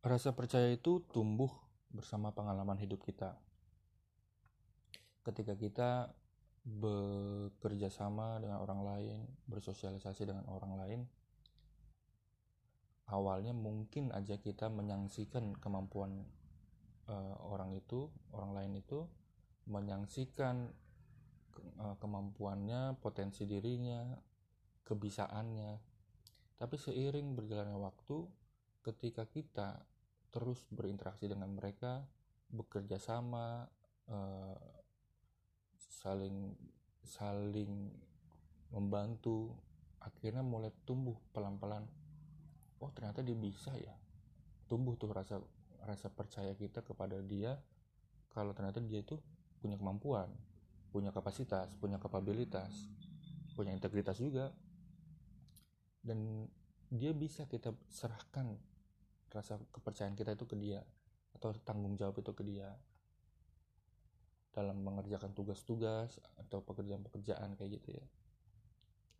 Rasa percaya itu tumbuh bersama pengalaman hidup kita. Ketika kita bekerja sama dengan orang lain, bersosialisasi dengan orang lain, awalnya mungkin aja kita menyaksikan kemampuan uh, orang itu, orang lain itu, menyaksikan uh, kemampuannya, potensi dirinya, kebisaannya. Tapi seiring berjalannya waktu, ketika kita terus berinteraksi dengan mereka bekerja sama uh, saling saling membantu akhirnya mulai tumbuh pelan-pelan. Oh ternyata dia bisa ya tumbuh tuh rasa rasa percaya kita kepada dia kalau ternyata dia itu punya kemampuan punya kapasitas punya kapabilitas punya integritas juga. Dan dia bisa kita serahkan rasa kepercayaan kita itu ke dia atau tanggung jawab itu ke dia. Dalam mengerjakan tugas-tugas atau pekerjaan-pekerjaan kayak gitu ya.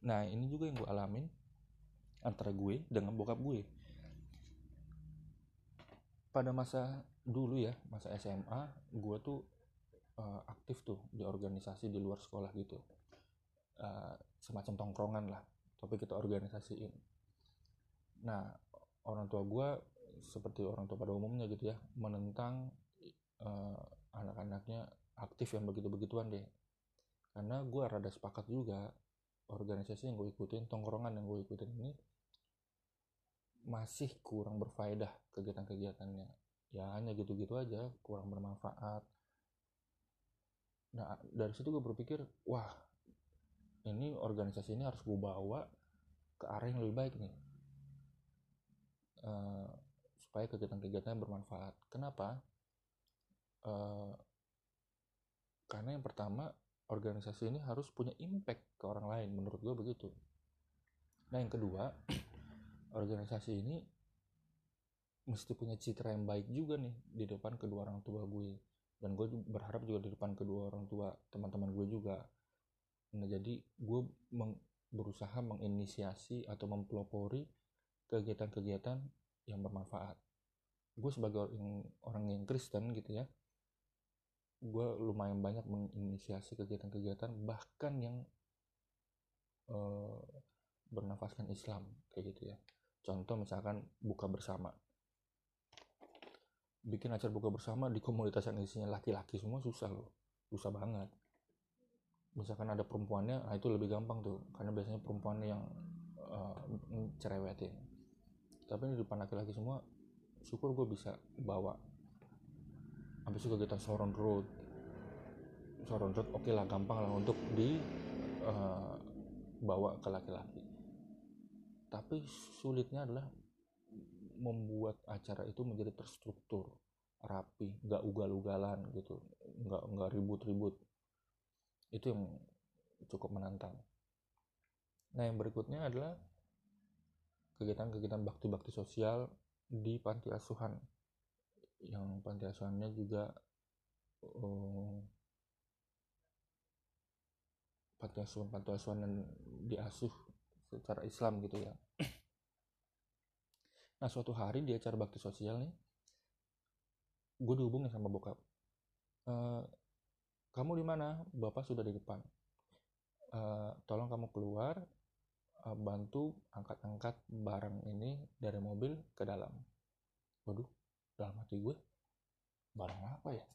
Nah ini juga yang gue alamin antara gue dengan bokap gue. Pada masa dulu ya masa SMA gue tuh uh, aktif tuh di organisasi di luar sekolah gitu. Uh, semacam tongkrongan lah tapi kita organisasiin. Nah orang tua gue seperti orang tua pada umumnya gitu ya menentang uh, anak-anaknya aktif yang begitu-begituan deh. Karena gue rada sepakat juga organisasi yang gue ikutin tongkrongan yang gue ikutin ini masih kurang berfaedah kegiatan-kegiatannya. Ya hanya gitu-gitu aja kurang bermanfaat. Nah dari situ gue berpikir wah ini organisasi ini harus gue bawa ke arah yang lebih baik nih. Uh, supaya kegiatan-kegiatan bermanfaat. Kenapa? Uh, karena yang pertama organisasi ini harus punya impact ke orang lain menurut gue begitu. Nah yang kedua organisasi ini mesti punya citra yang baik juga nih di depan kedua orang tua gue dan gue berharap juga di depan kedua orang tua teman-teman gue juga. Nah jadi gue meng, berusaha menginisiasi atau mempelopori kegiatan-kegiatan yang bermanfaat. Gue sebagai orang, orang yang Kristen gitu ya gue lumayan banyak menginisiasi kegiatan-kegiatan bahkan yang uh, bernafaskan Islam kayak gitu ya. Contoh misalkan buka bersama. Bikin acara buka bersama di komunitas yang isinya laki-laki semua susah loh susah banget. Misalkan ada perempuannya nah itu lebih gampang tuh karena biasanya perempuan yang uh, cerewetin tapi di depan laki-laki semua syukur gue bisa bawa. Habis itu kegiatan Soron Road. Soron Road oke okay lah gampang lah untuk di uh, bawa ke laki-laki. Tapi sulitnya adalah membuat acara itu menjadi terstruktur rapi nggak ugal-ugalan gitu nggak nggak ribut-ribut. Itu yang cukup menantang. Nah yang berikutnya adalah kegiatan-kegiatan bakti-bakti sosial di panti asuhan. Yang panti asuhannya juga um, panti asuhan panti asuhan yang diasuh secara Islam gitu ya. Nah suatu hari di acara bakti sosial nih gue dihubungin sama bokap. E, kamu di mana? Bapak sudah di depan. E, tolong kamu keluar uh, bantu angkat-angkat barang ini dari mobil ke dalam. Waduh dalam hati gue barang apa ya?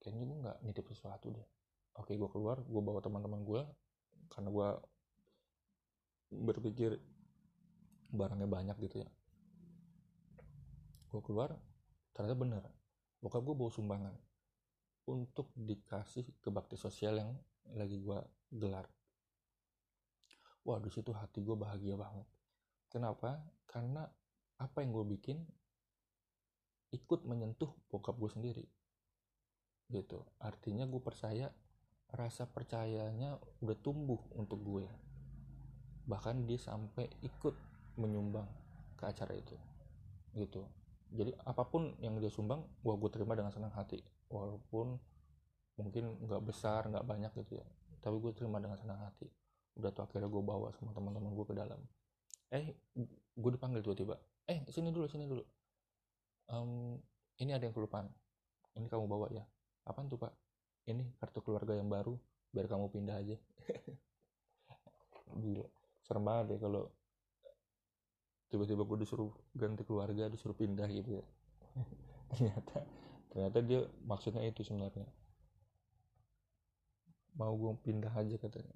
Kayaknya gue nggak nitip sesuatu deh. Oke gue keluar gue bawa teman-teman gue karena gue berpikir barangnya banyak gitu ya. Gue keluar ternyata bener. Bokap gue bawa sumbangan untuk dikasih ke bakti sosial yang lagi gue gelar wah di situ hati gue bahagia banget. Kenapa? Karena apa yang gue bikin ikut menyentuh bokap gue sendiri. Gitu. Artinya gue percaya rasa percayanya udah tumbuh untuk gue bahkan dia sampai ikut menyumbang ke acara itu. Gitu. Jadi apa pun yang dia sumbang gue gue terima dengan senang hati. Walaupun mungkin nggak besar nggak banyak gitu ya. Tapi gue terima dengan senang hati udah tuh akhirnya gue bawa sama teman-teman gue ke dalam. Eh gue dipanggil tiba-tiba. Eh sini dulu sini dulu. Um, ini ada yang kelupaan. Ini kamu bawa ya. Apaan tuh pak? Ini kartu keluarga yang baru biar kamu pindah aja. Gila. Serem banget ya kalau tiba-tiba gue disuruh ganti keluarga disuruh pindah gitu ya. Ternyata ternyata dia maksudnya itu sebenarnya. Mau gue pindah aja katanya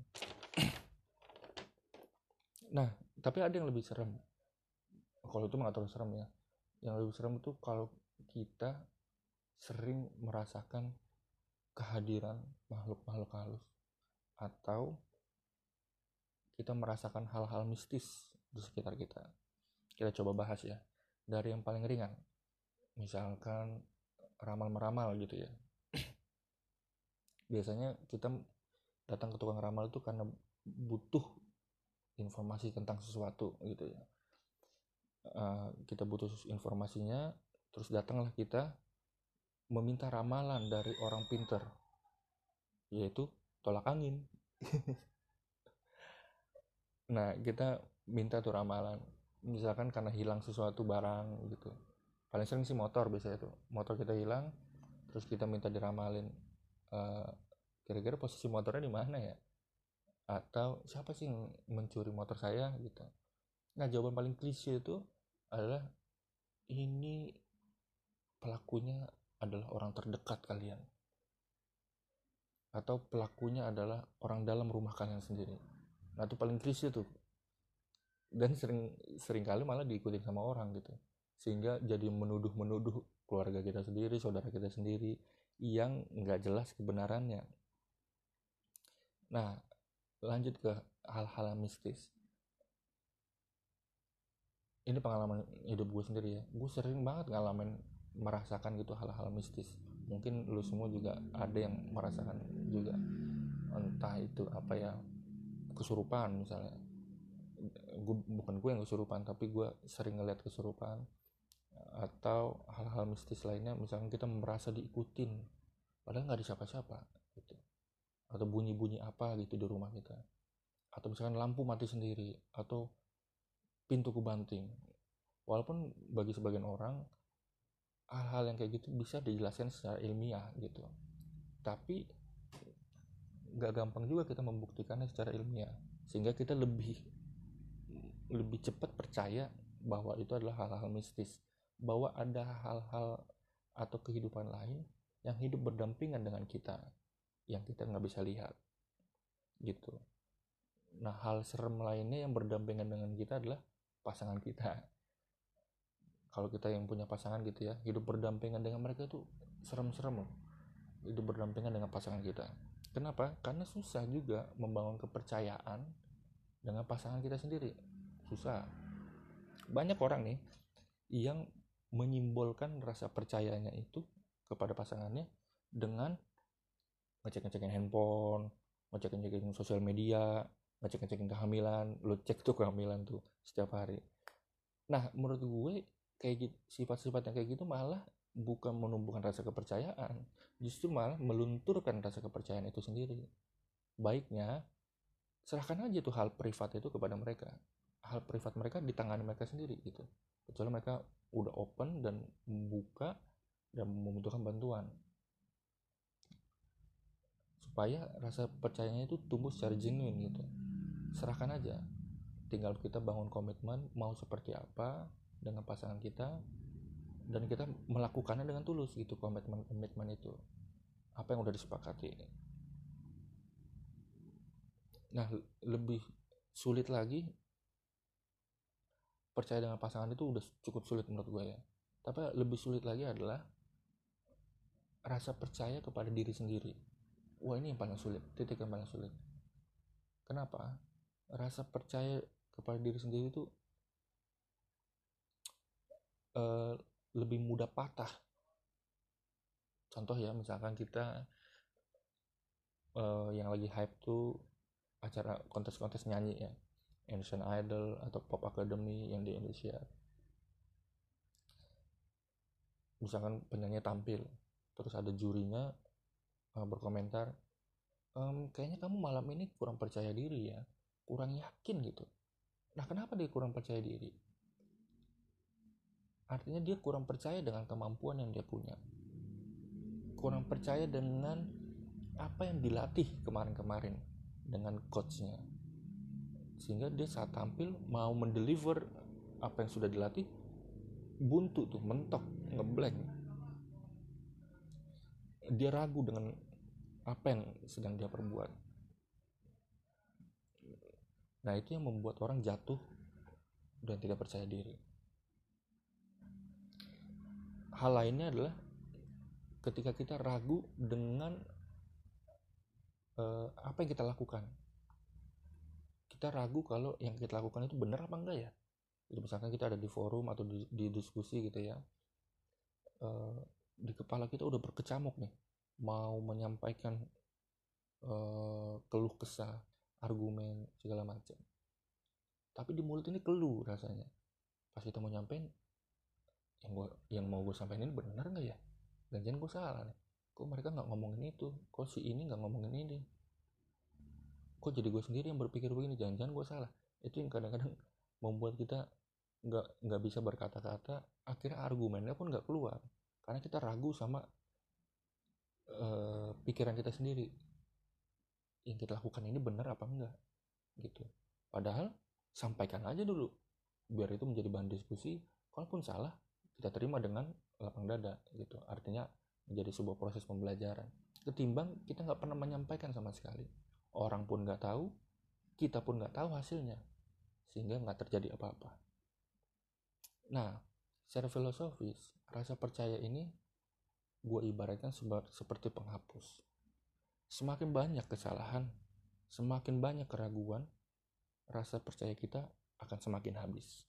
nah tapi ada yang lebih serem. Kalau itu mengatur serem ya. Yang lebih serem itu kalau kita sering merasakan kehadiran makhluk-makhluk halus. Atau kita merasakan hal-hal mistis di sekitar kita. Kita coba bahas ya. Dari yang paling ringan. Misalkan ramal meramal gitu ya. Biasanya kita datang ke tukang ramal itu karena butuh informasi tentang sesuatu gitu ya. Uh, kita butuh informasinya terus datanglah kita meminta ramalan dari orang pinter yaitu tolak angin. Nah kita minta tuh ramalan misalkan karena hilang sesuatu barang gitu. Paling sering sih motor biasanya tuh. Motor kita hilang terus kita minta diramalin. Uh, kira-kira posisi motornya di mana ya atau siapa sih yang mencuri motor saya gitu. Nah jawaban paling klise itu adalah ini pelakunya adalah orang terdekat kalian. Atau pelakunya adalah orang dalam rumah kalian sendiri. Nah itu paling klise tuh. Dan sering sering kali malah diikutin sama orang gitu. Sehingga jadi menuduh-menuduh keluarga kita sendiri saudara kita sendiri yang nggak jelas kebenarannya. Nah lanjut ke hal-hal mistis. Ini pengalaman hidup gue sendiri ya. Gue sering banget ngalamin merasakan gitu hal-hal mistis. Mungkin lu semua juga ada yang merasakan juga. Entah itu apa ya kesurupan misalnya. Gue bukan gue yang kesurupan tapi gue sering ngeliat kesurupan. Atau hal-hal mistis lainnya misalnya kita merasa diikutin padahal nggak ada siapa-siapa atau bunyi-bunyi apa gitu di rumah kita. Atau misalkan lampu mati sendiri atau pintu kebanting. Walaupun bagi sebagian orang hal-hal yang kayak gitu bisa dijelaskan secara ilmiah gitu. Tapi nggak gampang juga kita membuktikannya secara ilmiah. Sehingga kita lebih lebih cepat percaya bahwa itu adalah hal-hal mistis. Bahwa ada hal-hal atau kehidupan lain yang hidup berdampingan dengan kita yang kita nggak bisa lihat gitu. Nah hal serem lainnya yang berdampingan dengan kita adalah pasangan kita. Kalau kita yang punya pasangan gitu ya hidup berdampingan dengan mereka itu serem-serem loh. Hidup berdampingan dengan pasangan kita. Kenapa? Karena susah juga membangun kepercayaan dengan pasangan kita sendiri. Susah. Banyak orang nih yang menyimbolkan rasa percayanya itu kepada pasangannya dengan ngecek-ngecekin handphone ngecek-ngecekin sosial media ngecek-ngecekin kehamilan. Lu cek tuh kehamilan tuh setiap hari. Nah menurut gue kayak gitu sifat-sifat yang kayak gitu malah bukan menumbuhkan rasa kepercayaan. Justru malah melunturkan rasa kepercayaan itu sendiri. Baiknya serahkan aja tuh hal privat itu kepada mereka. Hal privat mereka di tangan mereka sendiri gitu. Kecuali mereka udah open dan membuka dan membutuhkan bantuan supaya rasa percayanya itu tumbuh secara genuine gitu. Serahkan aja. Tinggal kita bangun komitmen mau seperti apa dengan pasangan kita dan kita melakukannya dengan tulus gitu komitmen komitmen itu. Apa yang udah disepakati nah lebih sulit lagi percaya dengan pasangan itu udah cukup sulit menurut gue ya. Tapi lebih sulit lagi adalah rasa percaya kepada diri sendiri wah ini yang paling sulit titik yang paling sulit. Kenapa? Rasa percaya kepada diri sendiri itu uh, lebih mudah patah. Contoh ya misalkan kita uh, yang lagi hype tuh acara kontes-kontes nyanyi ya Indonesian Idol atau Pop Academy yang di Indonesia. Misalkan penyanyi tampil terus ada jurinya uh, berkomentar ehm, kayaknya kamu malam ini kurang percaya diri ya kurang yakin gitu. Nah kenapa dia kurang percaya diri? Artinya dia kurang percaya dengan kemampuan yang dia punya. Kurang percaya dengan apa yang dilatih kemarin-kemarin dengan coachnya. Sehingga dia saat tampil mau mendeliver apa yang sudah dilatih buntu tuh mentok ngeblank dia ragu dengan apa yang sedang dia perbuat. Nah itu yang membuat orang jatuh dan tidak percaya diri. Hal lainnya adalah ketika kita ragu dengan uh, apa yang kita lakukan. Kita ragu kalau yang kita lakukan itu benar apa enggak ya? Jadi misalkan kita ada di forum atau di, di diskusi gitu ya. Uh, di kepala kita udah berkecamuk nih. Mau menyampaikan uh, keluh kesah argumen segala macam. Tapi di mulut ini keluh rasanya. Pas kita mau nyampein yang gua yang mau gue sampaikan ini benar nggak ya? Jangan gue salah nih. Kok mereka nggak ngomongin itu? Kok si ini nggak ngomongin ini? Kok jadi gue sendiri yang berpikir begini? Jangan-jangan gue salah. Itu yang kadang-kadang membuat kita nggak nggak bisa berkata-kata. Akhirnya argumennya pun nggak keluar karena kita ragu sama uh, pikiran kita sendiri. Yang kita lakukan ini benar apa enggak gitu. Padahal sampaikan aja dulu. Biar itu menjadi bahan diskusi. Kalaupun salah kita terima dengan lapang dada gitu. Artinya menjadi sebuah proses pembelajaran. Ketimbang kita nggak pernah menyampaikan sama sekali. Orang pun nggak tahu kita pun nggak tahu hasilnya. Sehingga nggak terjadi apa-apa. Nah secara filosofis rasa percaya ini gue ibaratkan seperti penghapus semakin banyak kesalahan semakin banyak keraguan rasa percaya kita akan semakin habis.